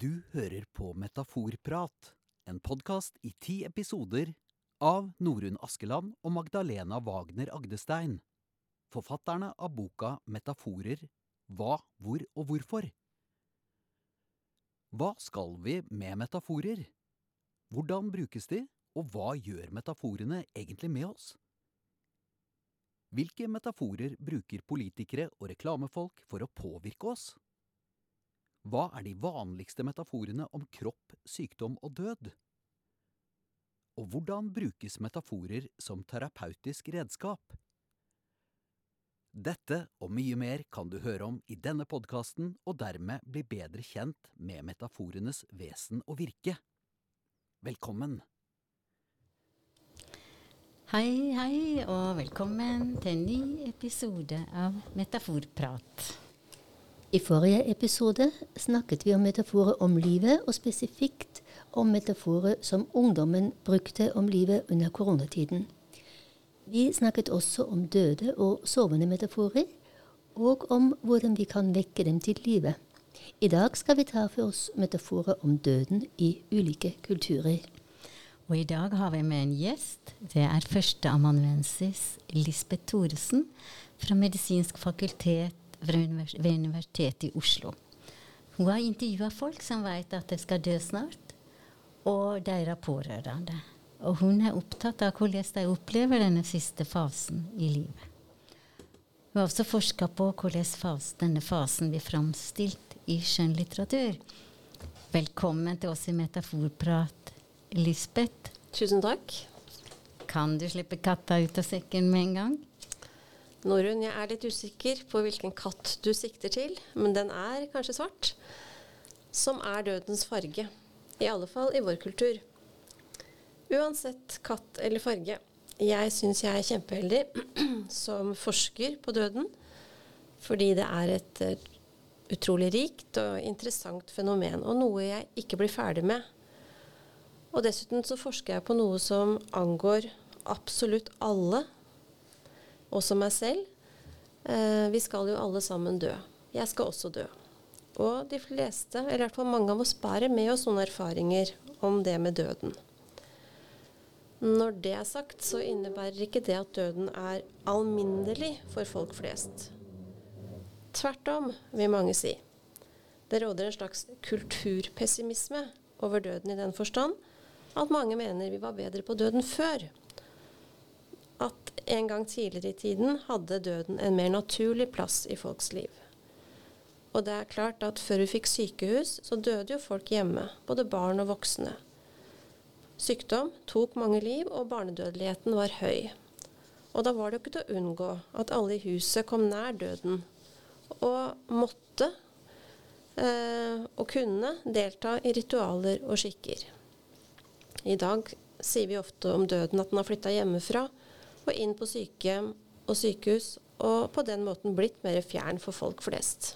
Du hører på Metaforprat, en podkast i ti episoder av Norunn Askeland og Magdalena Wagner Agdestein. Forfatterne av boka Metaforer hva, hvor og hvorfor. Hva skal vi med metaforer? Hvordan brukes de, og hva gjør metaforene egentlig med oss? Hvilke metaforer bruker politikere og reklamefolk for å påvirke oss? Hva er de vanligste metaforene om kropp, sykdom og død? Og hvordan brukes metaforer som terapeutisk redskap? Dette og mye mer kan du høre om i denne podkasten, og dermed bli bedre kjent med metaforenes vesen og virke. Velkommen! Hei, hei, og velkommen til en ny episode av Metaforprat. I forrige episode snakket vi om metaforer om livet, og spesifikt om metaforer som ungdommen brukte om livet under koronatiden. Vi snakket også om døde og sovende metaforer, og om hvordan vi kan vekke dem til live. I dag skal vi ta for oss metaforer om døden i ulike kulturer. Og i dag har vi med en gjest. Det er førsteamanuensis Lisbeth Thoresen fra Medisinsk fakultet ved Universitetet i Oslo. Hun har intervjua folk som vet at de skal dø snart, og deres pårørende. Og hun er opptatt av hvordan de opplever denne siste fasen i livet. Hun har også forska på hvordan fas, denne fasen blir framstilt i skjønnlitteratur. Velkommen til oss i Metaforprat, Lisbeth. Tusen takk. Kan du slippe katta ut av sekken med en gang? Norunn, jeg er litt usikker på hvilken katt du sikter til, men den er kanskje svart. Som er dødens farge. I alle fall i vår kultur. Uansett katt eller farge. Jeg syns jeg er kjempeheldig som forsker på døden, fordi det er et utrolig rikt og interessant fenomen, og noe jeg ikke blir ferdig med. Og dessuten så forsker jeg på noe som angår absolutt alle, også meg selv. Uh, vi skal jo alle sammen dø. Jeg skal også dø. Og de fleste, eller i hvert fall mange av oss, bærer med oss noen erfaringer om det med døden. Når det er sagt, så innebærer ikke det at døden er alminnelig for folk flest. Tvert om, vil mange si. Det råder en slags kulturpessimisme over døden i den forstand at mange mener vi var bedre på døden før. At en gang tidligere i tiden hadde døden en mer naturlig plass i folks liv. Og det er klart at før vi fikk sykehus, så døde jo folk hjemme, både barn og voksne. Sykdom tok mange liv, og barnedødeligheten var høy. Og da var det jo ikke til å unngå at alle i huset kom nær døden, og måtte eh, og kunne delta i ritualer og skikker. I dag sier vi ofte om døden at den har flytta hjemmefra og inn på sykehjem og sykehus, og på den måten blitt mer fjern for folk flest.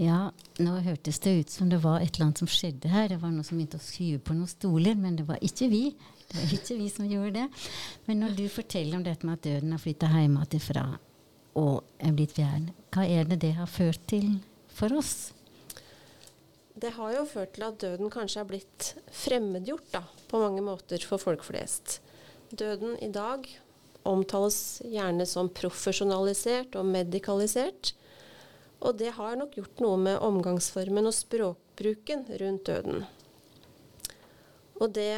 Ja, nå hørtes det ut som det var et eller annet som skjedde her. Det var noe som begynte å skyve på noen stoler, men det var ikke vi. Det var ikke vi som gjorde det. Men når du forteller om dette med at døden har flytta hjemmefra og er blitt fjern, hva er det det har ført til for oss? Det har jo ført til at døden kanskje er blitt fremmedgjort da, på mange måter for folk flest. Døden i dag omtales gjerne som profesjonalisert og medikalisert. Og det har nok gjort noe med omgangsformen og språkbruken rundt døden. Og det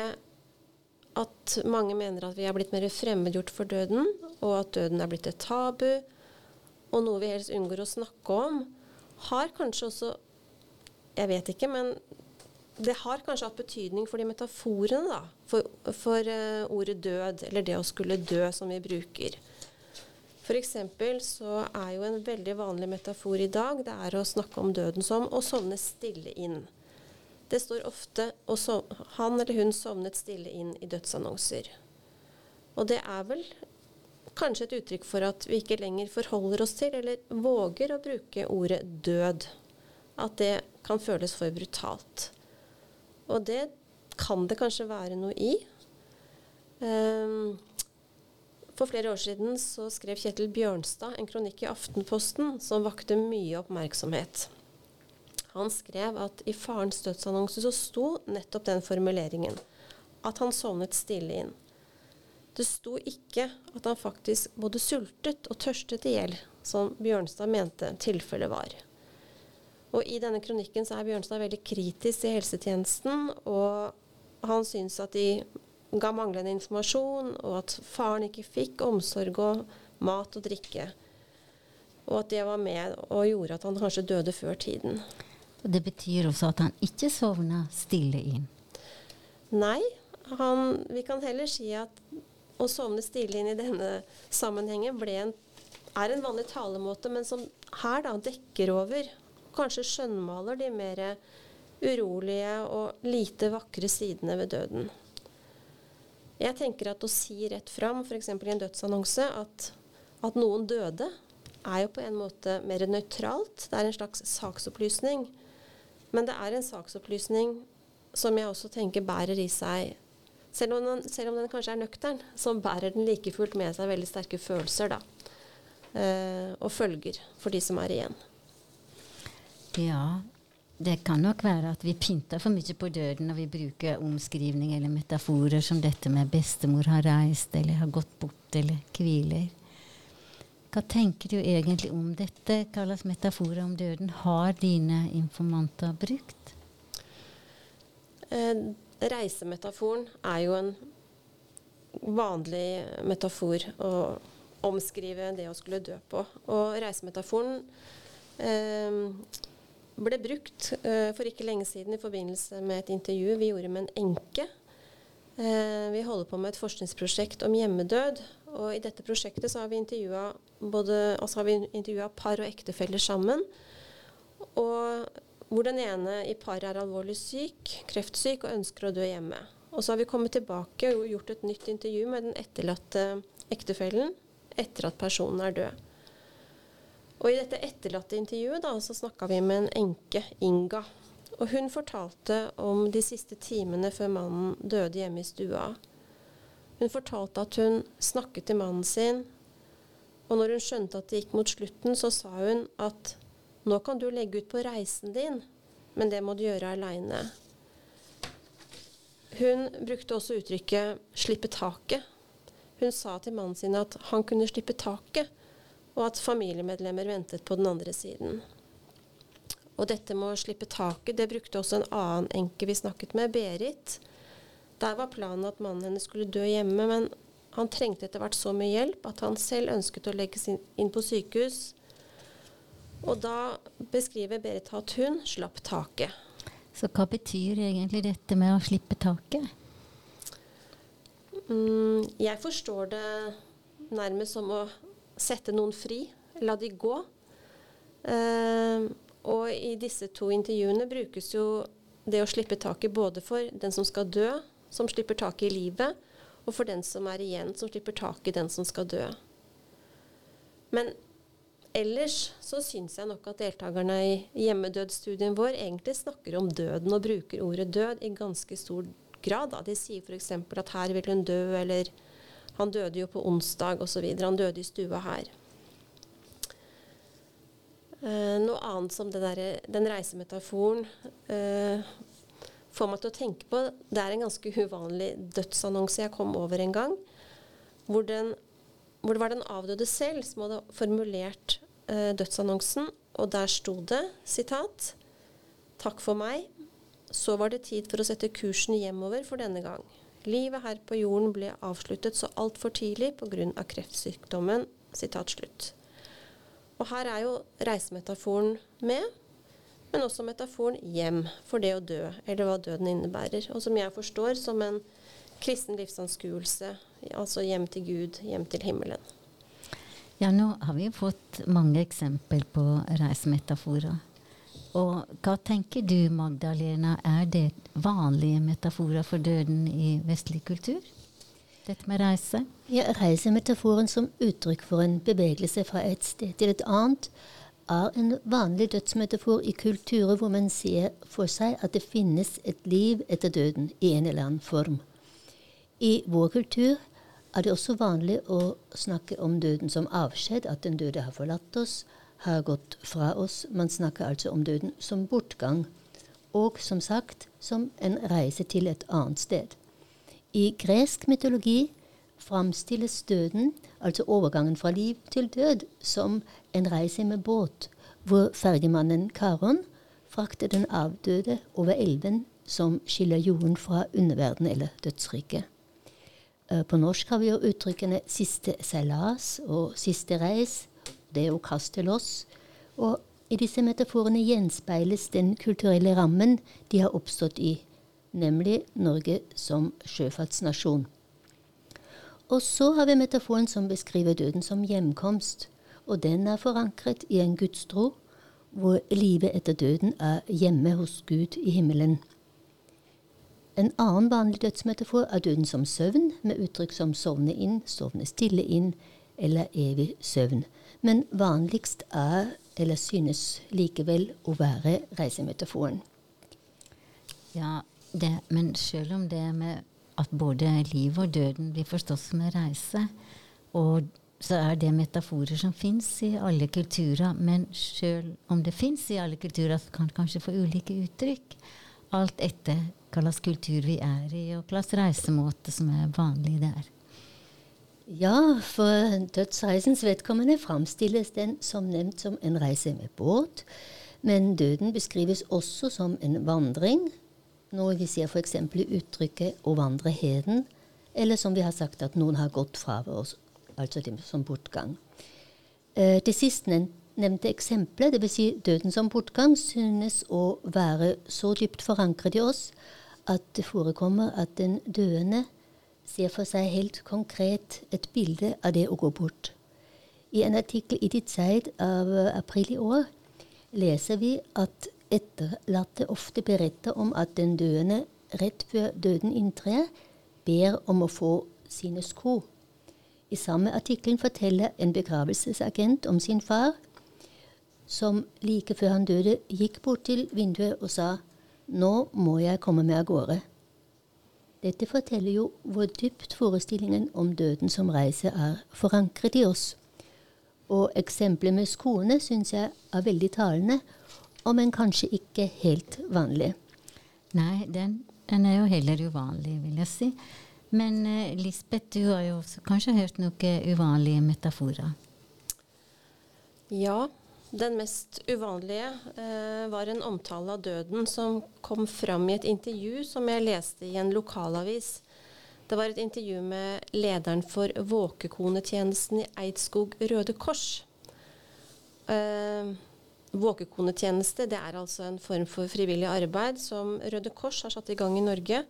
at mange mener at vi er blitt mer fremmedgjort for døden, og at døden er blitt et tabu, og noe vi helst unngår å snakke om, har kanskje også Jeg vet ikke, men det har kanskje hatt betydning for de metaforene, da. For, for uh, ordet død, eller det å skulle dø, som vi bruker. F.eks. så er jo en veldig vanlig metafor i dag det er å snakke om døden som å sovne stille inn. Det står ofte sov, han eller hun sovnet stille inn i dødsannonser. Og det er vel kanskje et uttrykk for at vi ikke lenger forholder oss til, eller våger å bruke ordet død. At det kan føles for brutalt. Og det kan det kanskje være noe i. Um, for flere år siden så skrev Kjetil Bjørnstad en kronikk i Aftenposten som vakte mye oppmerksomhet. Han skrev at i farens dødsannonse så sto nettopp den formuleringen. At han sovnet stille inn. Det sto ikke at han faktisk både sultet og tørstet i hjel, som Bjørnstad mente tilfellet var. Og i denne kronikken så er Bjørnstad veldig kritisk til helsetjenesten, og han syns at de ga manglende informasjon, og at faren ikke fikk omsorg og mat og drikke. Og at det var med og gjorde at han kanskje døde før tiden. Og Det betyr også at han ikke sovna stille inn? Nei, han, vi kan heller si at å sovne stille inn i denne sammenhengen en, er en vanlig talemåte, men som her da dekker over, kanskje skjønnmaler de mer urolige og lite vakre sidene ved døden. Jeg tenker at å si rett fram, f.eks. i en dødsannonse, at, at noen døde, er jo på en måte mer nøytralt. Det er en slags saksopplysning. Men det er en saksopplysning som jeg også tenker bærer i seg selv om, den, selv om den kanskje er nøktern, så bærer den like fullt med seg veldig sterke følelser da. Eh, og følger for de som er igjen. Ja, det kan nok være at vi pynter for mye på døden når vi bruker omskrivning eller metaforer som dette med 'bestemor har reist' eller 'har gått bort' eller 'hviler'. Hva tenker du egentlig om dette? Hva slags metaforer om døden har dine informanter brukt? Eh, reisemetaforen er jo en vanlig metafor å omskrive det å skulle dø på. Og reisemetaforen eh, ble brukt eh, for ikke lenge siden i forbindelse med et intervju vi gjorde med en enke. Eh, vi holder på med et forskningsprosjekt om hjemmedød. Og i dette prosjektet har vi intervjua altså par og ektefeller sammen. Og hvor den ene i paret er alvorlig syk, kreftsyk og ønsker å dø hjemme. Og så har vi kommet tilbake og gjort et nytt intervju med den etterlatte ektefellen etter at personen er død. Og i dette etterlatte intervjuet da, så snakka vi med en enke, Inga. Og hun fortalte om de siste timene før mannen døde hjemme i stua. Hun fortalte at hun snakket til mannen sin, og når hun skjønte at det gikk mot slutten, så sa hun at nå kan du legge ut på reisen din, men det må du gjøre aleine. Hun brukte også uttrykket 'slippe taket'. Hun sa til mannen sin at han kunne slippe taket, og at familiemedlemmer ventet på den andre siden. Og dette med å slippe taket, det brukte også en annen enke vi snakket med, Berit. Der var planen at mannen hennes skulle dø hjemme, men han trengte etter hvert så mye hjelp at han selv ønsket å legges inn på sykehus. Og da beskriver Berit at hun slapp taket. Så hva betyr egentlig dette med å slippe taket? Mm, jeg forstår det nærmest som å sette noen fri. La de gå. Eh, og i disse to intervjuene brukes jo det å slippe taket både for den som skal dø, som slipper taket i livet, og for den som er igjen, som slipper taket i den som skal dø. Men ellers så syns jeg nok at deltakerne i hjemmedødsstudien vår egentlig snakker om døden og bruker ordet død i ganske stor grad. Da. De sier f.eks. at her vil hun dø, eller han døde jo på onsdag osv. Han døde i stua her. Uh, noe annet som der, den reisemetaforen uh, får meg til å tenke på Det er en ganske uvanlig dødsannonse jeg kom over en gang. Hvor, den, hvor det var den avdøde selv som hadde formulert eh, dødsannonsen. Og der sto det sitat Takk for meg. Så var det tid for å sette kursen hjemover for denne gang. Livet her på jorden ble avsluttet så altfor tidlig pga. kreftsykdommen. Og her er jo reisemetaforen med men også metaforen hjem for det å dø, eller hva døden innebærer. Og som jeg forstår som en kristen livsanskuelse, altså hjem til Gud, hjem til himmelen. Ja, nå har vi fått mange eksempler på reisemetaforer. Og hva tenker du, Magdalena, er det vanlige metaforer for døden i vestlig kultur? Dette med reise? Ja, Reisemetaforen som uttrykk for en bevegelse fra et sted til et annet er en vanlig dødsmetafor i kulturer hvor man ser for seg at det finnes et liv etter døden i en eller annen form. I vår kultur er det også vanlig å snakke om døden som avskjed, at den døde har forlatt oss, har gått fra oss. Man snakker altså om døden som bortgang, og som sagt som en reise til et annet sted. I gresk mytologi framstilles døden, altså overgangen fra liv til død, som en reise med båt, hvor fergemannen Karon frakter den avdøde over elven som skiller jorden fra underverden eller dødsriket. Eh, på norsk har vi jo uttrykkene 'siste seilas' og 'siste reis'. Det er å kaste oss. Og i disse metaforene gjenspeiles den kulturelle rammen de har oppstått i, nemlig Norge som sjøfartsnasjon. Og så har vi metaforen som beskriver døden som hjemkomst, og den er forankret i en gudstro hvor livet etter døden er hjemme hos Gud i himmelen. En annen vanlig dødsmetafor er døden som søvn, med uttrykk som sovne inn, sovne stille inn eller evig søvn. Men vanligst er, eller synes likevel, å være reisemetaforen. Ja, det, men selv om det med at både liv og døden blir forstått som en reise, og så er det metaforer som fins i alle kulturer. Men selv om det fins i alle kulturer, så kan det kanskje få ulike uttrykk. Alt etter hva slags kultur vi er i, og hva slags reisemåte som er vanlig der. Ja, for dødsreisens vedkommende framstilles den som nevnt som en reise med båt. Men døden beskrives også som en vandring, når vi ser f.eks. uttrykket 'å vandre heden', eller som vi har sagt at noen har gått fra oss, altså det som bortgang. Eh, det sistnevnte eksempelet, dvs. Si døden som bortgang, synes å være så dypt forankret i oss at det forekommer at den døende ser for seg helt konkret et bilde av det å gå bort. I en artikkel i Die Zeit av april i år leser vi at etterlatte ofte beretter om at den døende rett før døden inntrer, ber om å få sine sko. I samme artikkel forteller en begravelsesagent om sin far, som like før han døde, gikk bort til vinduet og sa nå må jeg komme meg av gårde. Dette forteller jo hvor dypt forestillingen om døden som reise er forankret i oss. Og eksempelet med skoene syns jeg er veldig talende, om enn kanskje ikke helt vanlig. Nei, den, den, er jo heller uvanlig, vil jeg si. Men eh, Lisbeth, du har jo også kanskje hørt noen uvanlige metaforer? Ja, den mest uvanlige eh, var en omtale av døden som kom fram i et intervju som jeg leste i en lokalavis. Det var et intervju med lederen for våkekonetjenesten i Eidskog Røde Kors. Eh, våkekonetjeneste det er altså en form for frivillig arbeid som Røde Kors har satt i gang i Norge.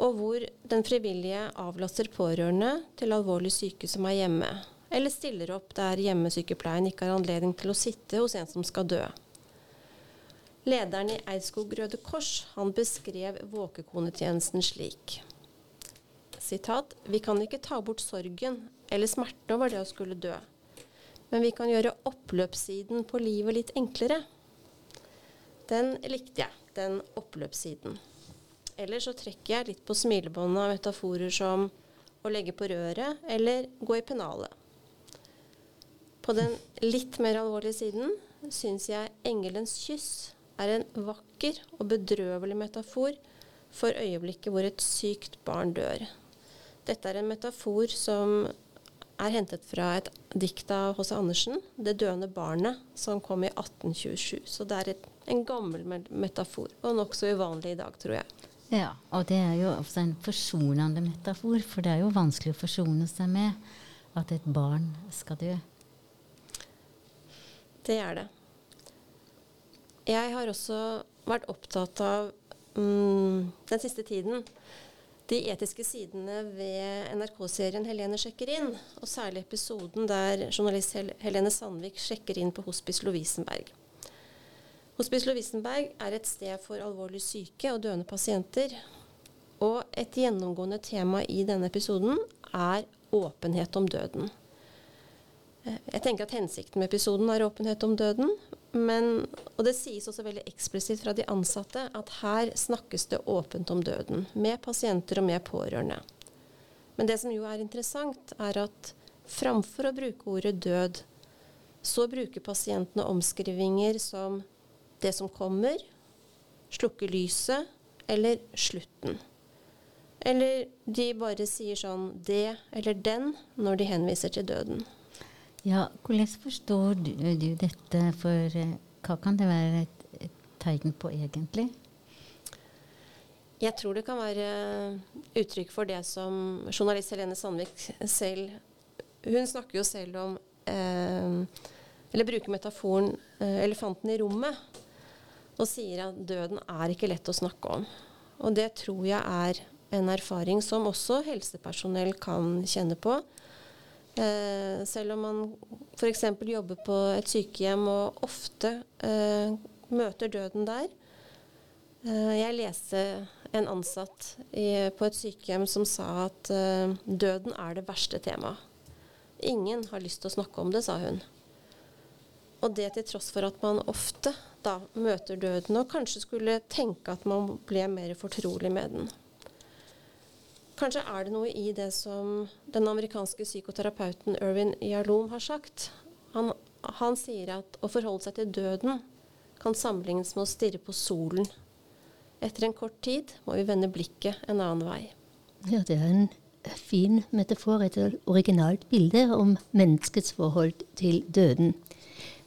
Og hvor den frivillige avlaster pårørende til alvorlig syke som er hjemme eller stiller opp der hjemmesykepleien ikke har anledning til å sitte hos en som skal dø. Lederen i Eidskog Røde Kors han beskrev våkekonetjenesten slik. Sitat, vi kan ikke ta bort sorgen eller smerten over det å skulle dø, men vi kan gjøre oppløpssiden på livet litt enklere. Den likte jeg, den oppløpssiden. Eller så trekker jeg litt på smilebåndet av metaforer som å legge på røret eller gå i pennalet. På den litt mer alvorlige siden syns jeg 'Engelens kyss' er en vakker og bedrøvelig metafor for øyeblikket hvor et sykt barn dør. Dette er en metafor som er hentet fra et dikt av H.C. Andersen, 'Det døende barnet', som kom i 1827. Så det er et, en gammel metafor, og nokså uvanlig i dag, tror jeg. Ja, og det er jo også en forsonende metafor, for det er jo vanskelig å forsone seg med at et barn skal dø. Det er det. Jeg har også vært opptatt av mm, den siste tiden de etiske sidene ved NRK-serien 'Helene sjekker inn', og særlig episoden der journalist Hel Helene Sandvik sjekker inn på Hospice Lovisenberg. Hospice Lovisenberg er et sted for alvorlig syke og døende pasienter. Og et gjennomgående tema i denne episoden er åpenhet om døden. Jeg tenker at Hensikten med episoden er åpenhet om døden. Men, og det sies også veldig eksplisitt fra de ansatte at her snakkes det åpent om døden. Med pasienter og med pårørende. Men det som jo er interessant, er at framfor å bruke ordet død, Så bruker pasientene omskrivinger som 'det som kommer', 'slukke lyset' eller 'slutten'. Eller de bare sier sånn 'det' eller 'den' når de henviser til døden. Ja, hvordan forstår du, du dette, for eh, hva kan det være et, et tegn på egentlig? Jeg tror det kan være uttrykk for det som journalist Helene Sandvik selv Hun snakker jo selv om eh, Eller bruker metaforen eh, 'elefanten i rommet', og sier at døden er ikke lett å snakke om. Og det tror jeg er en erfaring som også helsepersonell kan kjenne på. Eh, selv om man f.eks. jobber på et sykehjem og ofte eh, møter døden der. Eh, jeg leste en ansatt på et sykehjem som sa at døden er det verste temaet. Ingen har lyst til å snakke om det, sa hun. Og det til tross for at man ofte da møter døden og kanskje skulle tenke at man ble mer fortrolig med den. Kanskje er det noe i det som den amerikanske psykoterapeuten Irvin Yalom har sagt. Han, han sier at å forholde seg til døden kan sammenlignes med å stirre på solen. Etter en kort tid må vi vende blikket en annen vei. Ja, det er en fin metafor, et originalt bilde om menneskets forhold til døden.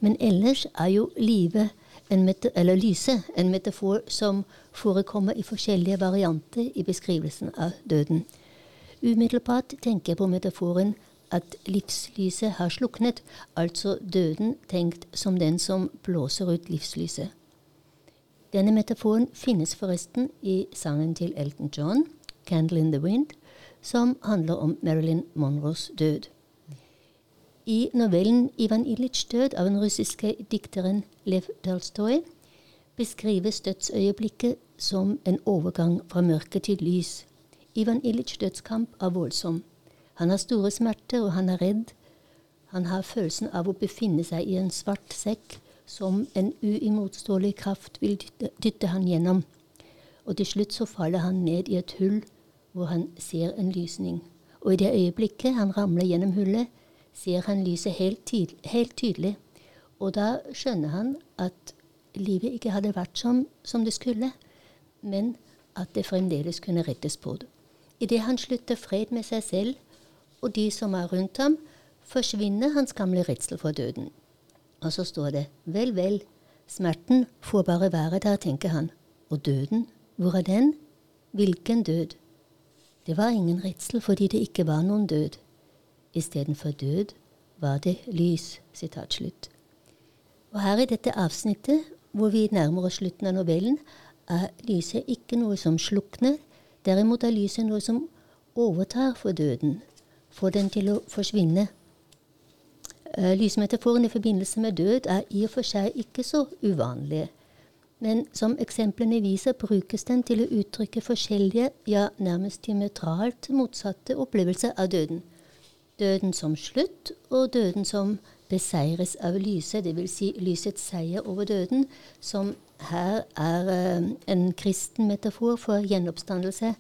Men ellers er jo livet eller lyset en metafor som forekommer i forskjellige varianter i beskrivelsen av døden. Umiddelbart tenker jeg på metaforen at livslyset har sluknet, altså døden tenkt som den som blåser ut livslyset. Denne metaforen finnes forresten i sangen til Elton John, 'Candle in the Wind', som handler om Marilyn Monroes død. I novellen 'Ivan Ilitsjs død' av den russiske dikteren Lev Tolstoy beskrives dødsøyeblikket som en overgang fra mørke til lys. Ivan Ilitsjs dødskamp er voldsom. Han har store smerter, og han er redd. Han har følelsen av å befinne seg i en svart sekk som en uimotståelig kraft vil dytte, dytte han gjennom. Og til slutt så faller han ned i et hull hvor han ser en lysning. Og i det øyeblikket han ramler gjennom hullet, ser han lyset helt, tydelig, helt tydelig. Og da skjønner han at livet ikke hadde vært som, som det skulle, men at det fremdeles kunne rettes på det. Idet han slutter fred med seg selv og de som er rundt ham, forsvinner hans gamle redsel for døden. Og så står det vel, vel, smerten får bare være der, tenker han. Og døden, hvor er den? Hvilken død? Det var ingen redsel fordi det ikke var noen død. Istedenfor død var det lys. Og her i dette avsnittet, hvor vi nærmer oss slutten av novellen, er lyset ikke noe som slukner, derimot er lyset noe som overtar for døden, får den til å forsvinne. Uh, lysmetaforen i forbindelse med død er i og for seg ikke så uvanlig. Men som eksemplene viser, brukes den til å uttrykke forskjellige, ja, nærmest diametralt motsatte opplevelser av døden. Døden som slutt, og døden som beseires av lyset, dvs. Si lysets seier over døden, som her er uh, en kristen metafor for gjenoppstandelse.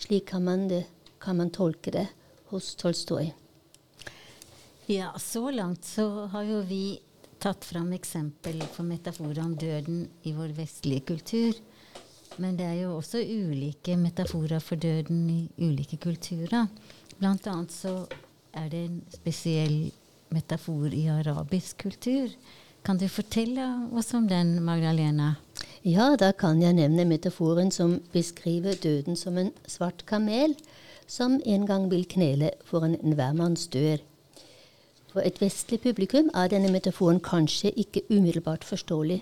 Slik kan man, det, kan man tolke det hos Tolstoy. Ja, så langt så har jo vi tatt fram eksempel for metaforer om døden i vår vestlige kultur. Men det er jo også ulike metaforer for døden i ulike kulturer. Blant annet så er det en spesiell metafor i arabisk kultur. Kan du fortelle oss om den, Magdalena? Ja, da kan jeg nevne metaforen som beskriver døden som en svart kamel som en gang vil knele foran enhver manns dør. For et vestlig publikum er denne metaforen kanskje ikke umiddelbart forståelig,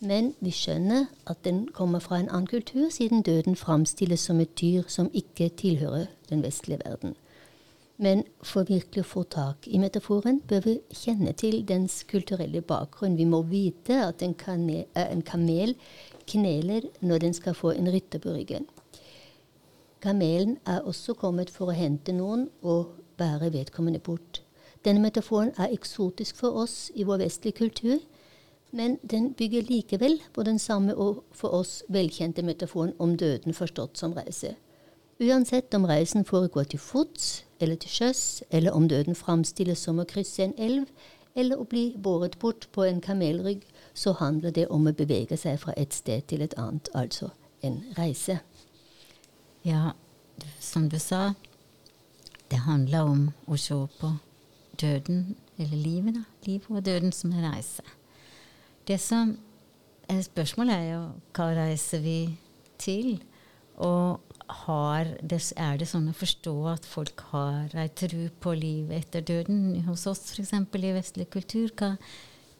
men vi skjønner at den kommer fra en annen kultur, siden døden framstilles som et dyr som ikke tilhører den vestlige verden. Men for virkelig å få tak i metaforen bør vi kjenne til dens kulturelle bakgrunn. Vi må vite at en, kane, en kamel kneler når den skal få en rytter på ryggen. Kamelen er også kommet for å hente noen og bære vedkommende bort. Denne metaforen er eksotisk for oss i vår vestlige kultur, men den bygger likevel på den samme og for oss velkjente metaforen om døden forstått som reise. Uansett om reisen foregår til fots eller til sjøs, eller om døden framstilles som å krysse en elv eller å bli båret bort på en kamelrygg, så handler det om å bevege seg fra et sted til et annet, altså en reise. Ja, som du sa, det handler om å se på døden, eller livet, da. Livet og døden som en reise. Det som er Spørsmålet er jo hva reiser vi til? Og det, er det sånn å forstå at folk har ei tru på livet etter døden? Hos oss f.eks. i vestlig kultur. Hva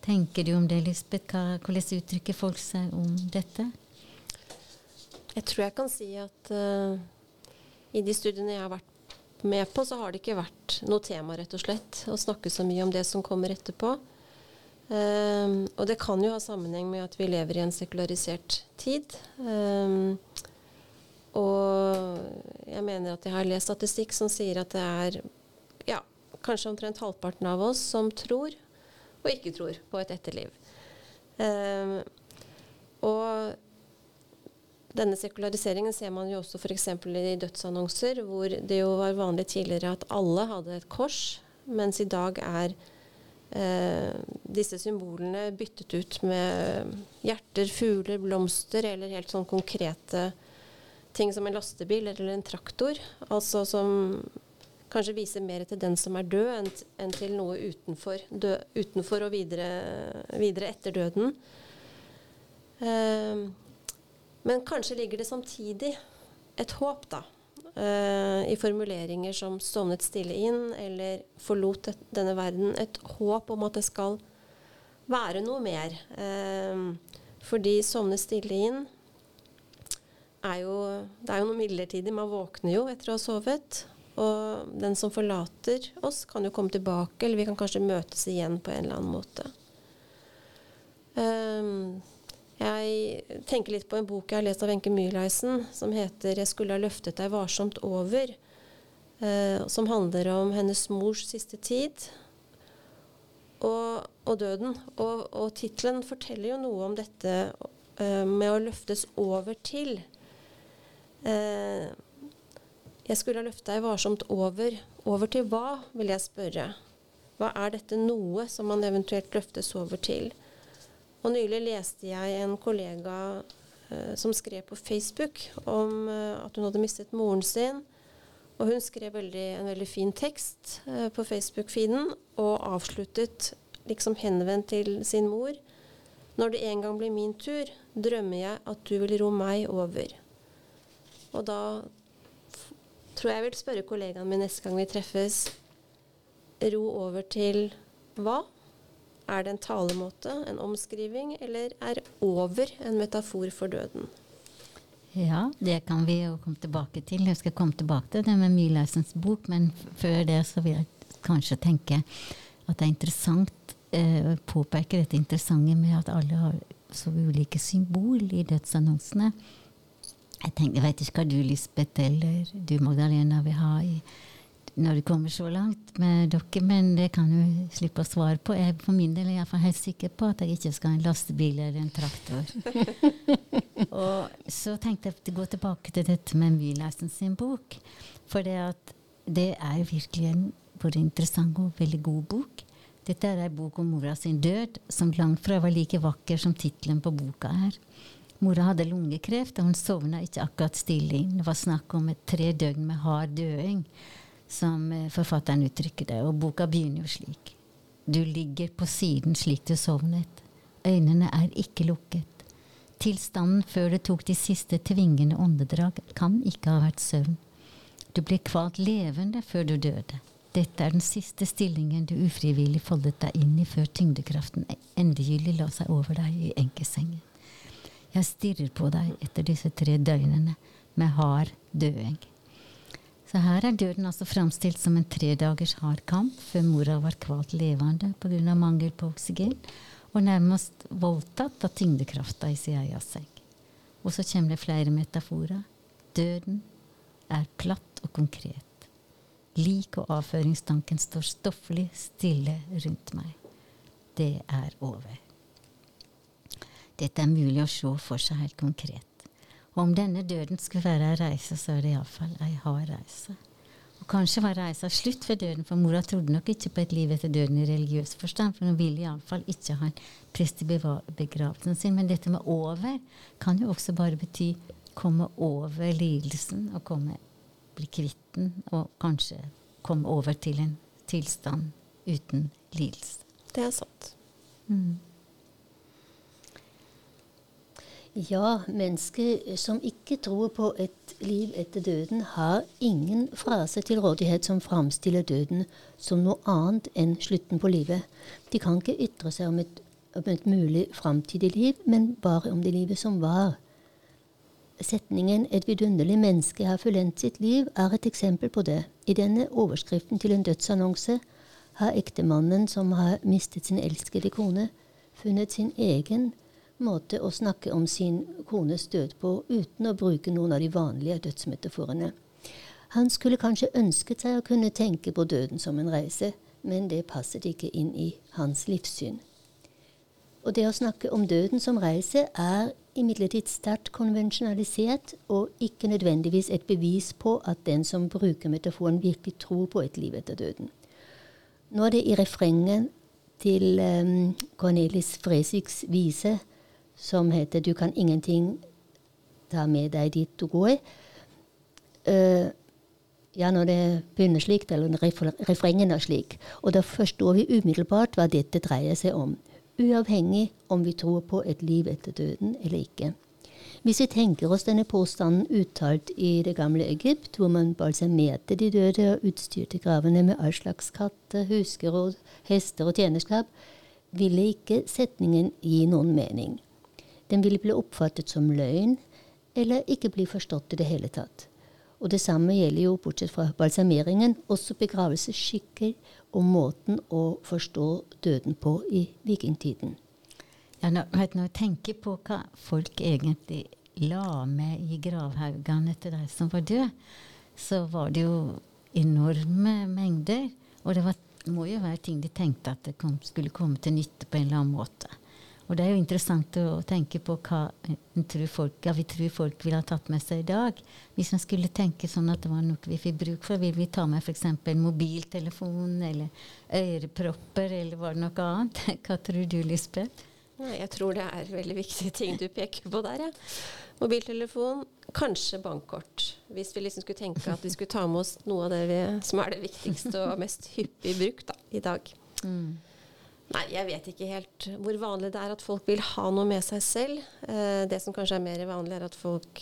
tenker du om det, Lisbeth? Hva, hvordan uttrykker folk seg om dette? Jeg tror jeg kan si at uh, i de studiene jeg har vært med på, så har det ikke vært noe tema, rett og slett, å snakke så mye om det som kommer etterpå. Um, og det kan jo ha sammenheng med at vi lever i en sekularisert tid. Um, og jeg mener at jeg har lest statistikk som sier at det er ja, kanskje omtrent halvparten av oss som tror og ikke tror på et etterliv. Um, og denne sekulariseringen ser man jo også f.eks. i dødsannonser, hvor det jo var vanlig tidligere at alle hadde et kors, mens i dag er eh, disse symbolene byttet ut med hjerter, fugler, blomster eller helt sånn konkrete ting som en lastebil eller en traktor. Altså som kanskje viser mer til den som er død, enn, til noe utenfor, dø, utenfor og videre, videre etter døden. Eh, men kanskje ligger det samtidig et håp, da. Uh, I formuleringer som 'sovnet stille inn' eller 'forlot denne verden'. Et håp om at det skal være noe mer. Uh, fordi 'sovne stille inn' er jo, det er jo noe midlertidig. Man våkner jo etter å ha sovet. Og den som forlater oss, kan jo komme tilbake, eller vi kan kanskje møtes igjen på en eller annen måte. Um, jeg tenker litt på en bok jeg har lest av Wenche Myhleisen som heter 'Jeg skulle ha løftet deg varsomt over', Uh, som handler om hennes mors siste tid og, og døden. Og, og tittelen forteller jo noe om dette uh, med å løftes over til. Eh, jeg skulle ha løfta deg varsomt over. Over til hva, vil jeg spørre. Hva er dette noe som man eventuelt løftes over til? Og nylig leste jeg en kollega eh, som skrev på Facebook om eh, at hun hadde mistet moren sin. Og hun skrev veldig, en veldig fin tekst eh, på Facebook-feeden og avsluttet liksom henvendt til sin mor. Når det en gang blir min tur, drømmer jeg at du vil ro meg over. Og da tror jeg jeg vil spørre kollegaen min neste gang vi treffes ro over til hva? Er det en talemåte, en omskriving, eller er over en metafor for døden? Ja, det kan vi jo komme tilbake til. Jeg skal komme tilbake til det med Myhleisens bok, men før det så vil jeg kanskje tenke at det er interessant eh, påpeker dette interessante med at alle har så ulike symbol i dødsannonsene. Jeg, tenker, jeg vet ikke hva du, Lisbeth, eller du, Magdalena, vil ha i når du kommer så langt med dere, men det kan du slippe å svare på. Jeg for min del er jeg helt sikker på at jeg ikke skal ha en lastebil eller en traktor. og så tenkte jeg å gå tilbake til dette med Myhleisen sin bok. For det, det er virkelig en både interessant og veldig god bok. Dette er en bok om mora sin død, som langt fra var like vakker som tittelen på boka er. Mora hadde lungekreft, og hun sovna ikke akkurat stille inn. Det var snakk om et tre døgn med hard døing som eh, forfatteren uttrykker det. Og boka begynner jo slik. Du ligger på siden slik du sovnet. Øynene er ikke lukket. Tilstanden før du tok de siste tvingende åndedrag, kan ikke ha vært søvn. Du ble kvalt levende før du døde. Dette er den siste stillingen du ufrivillig foldet deg inn i før tyngdekraften endegyldig la seg over deg i enkesengen. Jeg stirrer på deg etter disse tre døgnene med hard døing. Så her er døden altså framstilt som en tre dagers hard kamp før mora var kvalt levende pga. mangel på oksygen, og nærmest voldtatt av tyngdekrafta i sin egen seng. Og så kommer det flere metaforer. Døden er platt og konkret. Lik og avføringstanken står stofflig stille rundt meg. Det er over. Dette er mulig å se for seg helt konkret. Og om denne døden skulle være ei reise, så er det iallfall ei hard reise. Og kanskje var reisa slutt ved døden, for mora trodde nok ikke på et liv etter døden i religiøs forstand, for hun ville iallfall ikke ha en prest i begravelsen sin. Men dette med over kan jo også bare bety komme over lidelsen og komme, bli kvitt den, og kanskje komme over til en tilstand uten lidelse. Det er sant. Mm. Ja, mennesker som ikke tror på et liv etter døden, har ingen frase til rådighet som framstiller døden som noe annet enn slutten på livet. De kan ikke ytre seg om et, om et mulig framtidig liv, men bare om det livet som var. Setningen 'Et vidunderlig menneske har fullendt sitt liv' er et eksempel på det. I denne overskriften til en dødsannonse har ektemannen som har mistet sin elskede kone, funnet sin egen måte å snakke om sin kones død på uten å bruke noen av de vanlige dødsmetaforene. Han skulle kanskje ønsket seg å kunne tenke på døden som en reise, men det passet ikke inn i hans livssyn. Og det å snakke om døden som reise er imidlertid sterkt konvensjonalisert og ikke nødvendigvis et bevis på at den som bruker metaforen, virkelig tror på et liv etter døden. Nå er det i refrenget til um, Cornelis Fresiks vise som heter 'Du kan ingenting ta med deg dit du går'. Uh, ja, når det begynner slik, eller refrengen er slik. Og da forstår vi umiddelbart hva dette dreier seg om. Uavhengig om vi tror på et liv etter døden eller ikke. Hvis vi tenker oss denne påstanden uttalt i det gamle Egypt, hvor man balsamerte de døde og utstyrte gravene med all slags katter, husker og hester og tjenerskap, ville ikke setningen gi noen mening. Den ville bli oppfattet som løgn, eller ikke bli forstått i det hele tatt. Og det samme gjelder jo, bortsett fra balsameringen, også begravelsesskikker og måten å forstå døden på i vikingtiden. Ja, når, når jeg tenker på hva folk egentlig la med i gravhaugene etter de som var døde, så var det jo enorme mengder. Og det var, må jo være ting de tenkte at det kom, skulle komme til nytte på en eller annen måte. Og det er jo interessant å tenke på hva folk, ja, vi tror folk ville ha tatt med seg i dag. Hvis man skulle tenke sånn at det var noe vi fikk bruk for, vil vi ta med f.eks. mobiltelefon eller ørepropper, eller var det noe annet? Hva tror du, Lisbeth? Jeg tror det er veldig viktige ting du peker på der. Ja. Mobiltelefon, kanskje bankkort. Hvis vi liksom skulle tenke at vi skulle ta med oss noe av det vi, som er det viktigste og mest hyppig brukt da, i dag. Mm. Nei, jeg vet ikke helt hvor vanlig det er at folk vil ha noe med seg selv. Eh, det som kanskje er mer vanlig, er at folk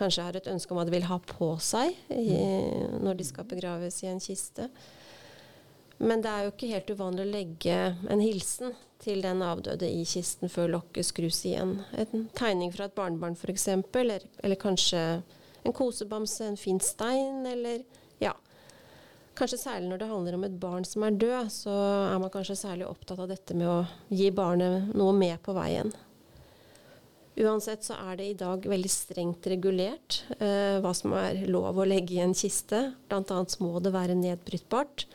kanskje har et ønske om hva de vil ha på seg i, når de skal begraves i en kiste. Men det er jo ikke helt uvanlig å legge en hilsen til den avdøde i kisten før lokket skrus igjen. En tegning fra et barnebarn f.eks., eller, eller kanskje en kosebamse, en fin stein, eller. Kanskje særlig når det handler om et barn som er død, så er man kanskje særlig opptatt av dette med å gi barnet noe med på veien. Uansett så er det i dag veldig strengt regulert eh, hva som er lov å legge i en kiste. Blant annet må det være nedbrytbart.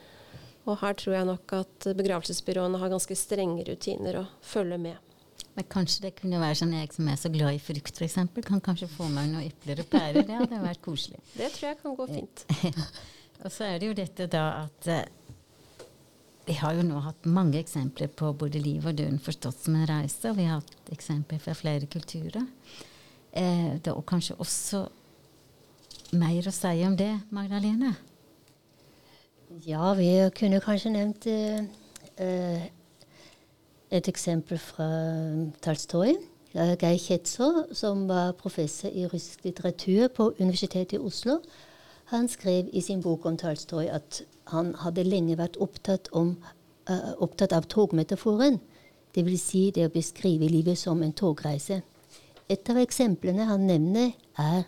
Og her tror jeg nok at begravelsesbyråene har ganske strenge rutiner å følge med. Men kanskje det kunne være sånn jeg som er så glad i frukt f.eks., kan kanskje få meg noen epler og pærer. Det hadde vært koselig. Det tror jeg kan gå fint. Og så er det jo dette da at eh, vi har jo nå hatt mange eksempler på både liv og døden forstått som en reise, og vi har hatt eksempler fra flere kulturer. Eh, det er kanskje også mer å si om det, Magdalene? Ja, vi kunne kanskje nevnt eh, eh et eksempel fra Talstoi. Geir Kjetzer, som var professor i russisk litteratur på Universitetet i Oslo, han skrev i sin bok om Tolstoy at han hadde lenge vært opptatt, om, uh, opptatt av togmetaforen, dvs. Si det å beskrive livet som en togreise. Et av eksemplene han nevner, er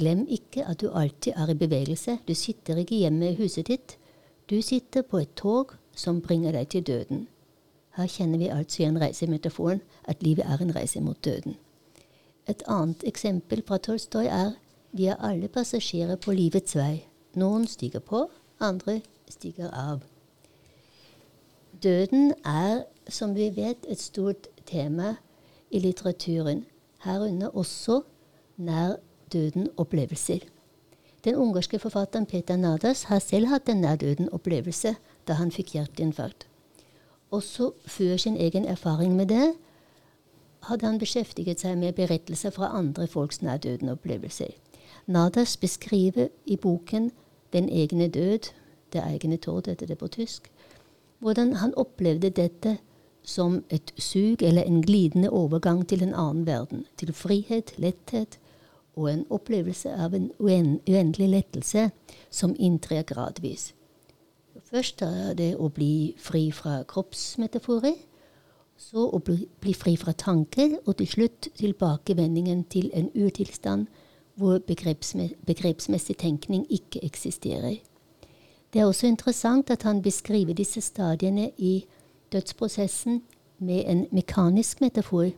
Glem ikke at du alltid er i bevegelse. Du sitter ikke hjemme i huset ditt. Du sitter på et tog som bringer deg til døden. Her kjenner vi altså igjen reisemetaforen, at livet er en reise mot døden. Et annet eksempel fra Tolstoy er vi er alle passasjerer på livets vei. Noen stiger på, andre stiger av. Døden er, som vi vet, et stort tema i litteraturen, herunder også nær døden-opplevelser. Den ungarske forfatteren Peter Nadas har selv hatt en nær-døden-opplevelse da han fikk hjerteinfarkt. Også før sin egen erfaring med det hadde han beskjeftiget seg med berettelser fra andre folks nær-døden-opplevelser. Nadas beskriver i boken 'Den egne død', 'Det egne tård', heter det på tysk, hvordan han opplevde dette som et sug eller en glidende overgang til en annen verden, til frihet, letthet og en opplevelse av en uendelig lettelse som inntrer gradvis. Først er det å bli fri fra kroppsmetaforer, så å bli, bli fri fra tanker, og til slutt tilbakevendingen til en urtilstand hvor begrepsmessig tenkning ikke eksisterer. Det er også interessant at han beskriver disse stadiene i dødsprosessen med en mekanisk metafor.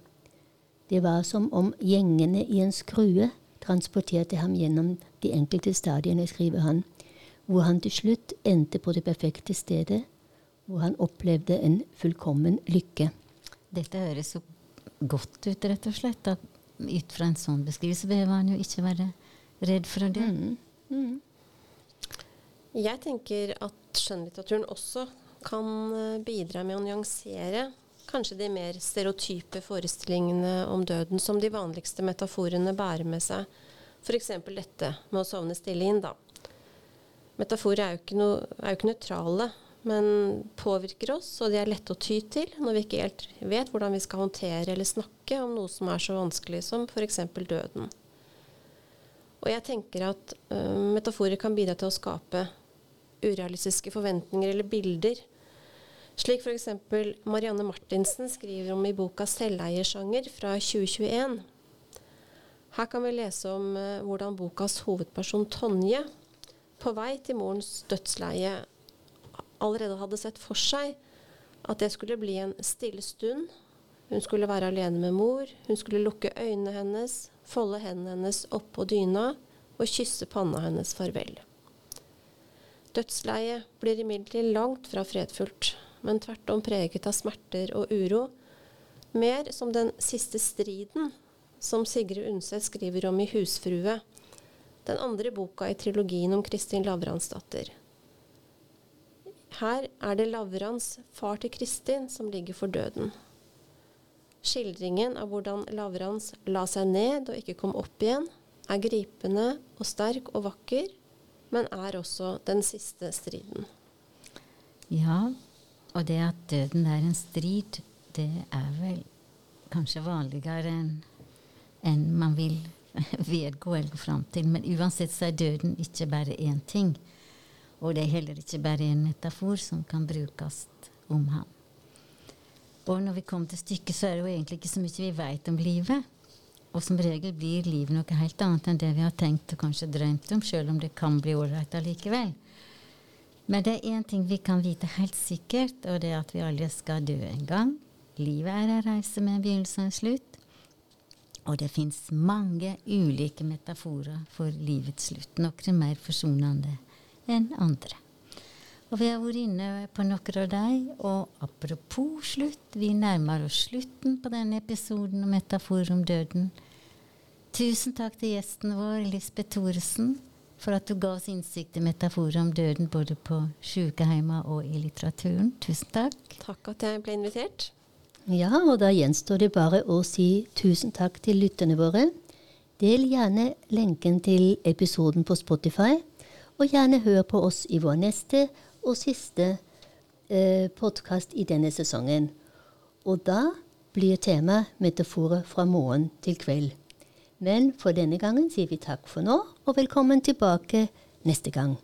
Det var som om gjengene i en skrue transporterte ham gjennom de enkelte stadiene, skriver han, hvor han til slutt endte på det perfekte stedet, hvor han opplevde en fullkommen lykke. Dette høres så godt ut, rett og slett. At ut fra en sånn beskrivelse behøver han jo ikke være redd for det. Mm. Mm. Jeg tenker at skjønnlitteraturen også kan eh, bidra med å nyansere kanskje de mer stereotype forestillingene om døden som de vanligste metaforene bærer med seg. F.eks. dette med å sovne stille inn, da. Metaforer er jo, ikke no, er jo ikke nøytrale, men påvirker oss, og de er lette å ty til når vi ikke helt vet hvordan vi skal håndtere eller snakke om noe som er så vanskelig som f.eks. døden. Og jeg tenker at uh, metaforer kan bidra til å skape urealistiske forventninger eller bilder slik f.eks. Marianne Martinsen skriver om i boka 'Selveiersjanger' fra 2021. Her kan vi lese om uh, hvordan bokas hovedperson Tonje på vei til morens dødsleie allerede hadde sett for seg at det skulle bli en stille stund. Hun skulle være alene med mor, hun skulle lukke øynene hennes, folde hendene hennes oppå dyna og kysse panna hennes farvel. Dødsleiet blir imidlertid langt fra fredfullt men tvert om preget av smerter og uro. Mer som den siste striden som Sigrid Undset skriver om i 'Husfrue', den andre boka i trilogien om Kristin Lavransdatter. Her er det Lavrans, far til Kristin, som ligger for døden. Skildringen av hvordan Lavrans la seg ned og ikke kom opp igjen, er gripende og sterk og vakker, men er også den siste striden. Ja, og det at døden er en strid, det er vel kanskje vanligere enn en man vil vedgå eller gå fram til. Men uansett så er døden ikke bare én ting. Og det er heller ikke bare en metafor som kan brukes om ham. Og når vi kommer til stykket, så er det jo egentlig ikke så mye vi vet om livet. Og som regel blir livet noe helt annet enn det vi har tenkt og kanskje drømt om, sjøl om det kan bli ålreit allikevel. Men det er én ting vi kan vite helt sikkert, og det er at vi alle skal dø en gang. Livet er en reise med en begynnelse og en slutt. Og det fins mange ulike metaforer for livets slutt, noen mer forsonende enn andre. Og vi har vært inne på noen av dem, og apropos slutt, vi nærmer oss slutten på denne episoden om metafor om døden. Tusen takk til gjesten vår, Lisbeth Thoresen for at du ga oss innsikt i metaforer om døden både på sykehjemmet og i litteraturen. Tusen takk. Takk at jeg ble invitert. Ja, og da gjenstår det bare å si tusen takk til lytterne våre. Del gjerne lenken til episoden på Spotify, og gjerne hør på oss i vår neste og siste eh, podkast i denne sesongen. Og da blir temaet metaforer fra morgen til kveld. Men for denne gangen sier vi takk for nå, og velkommen tilbake neste gang.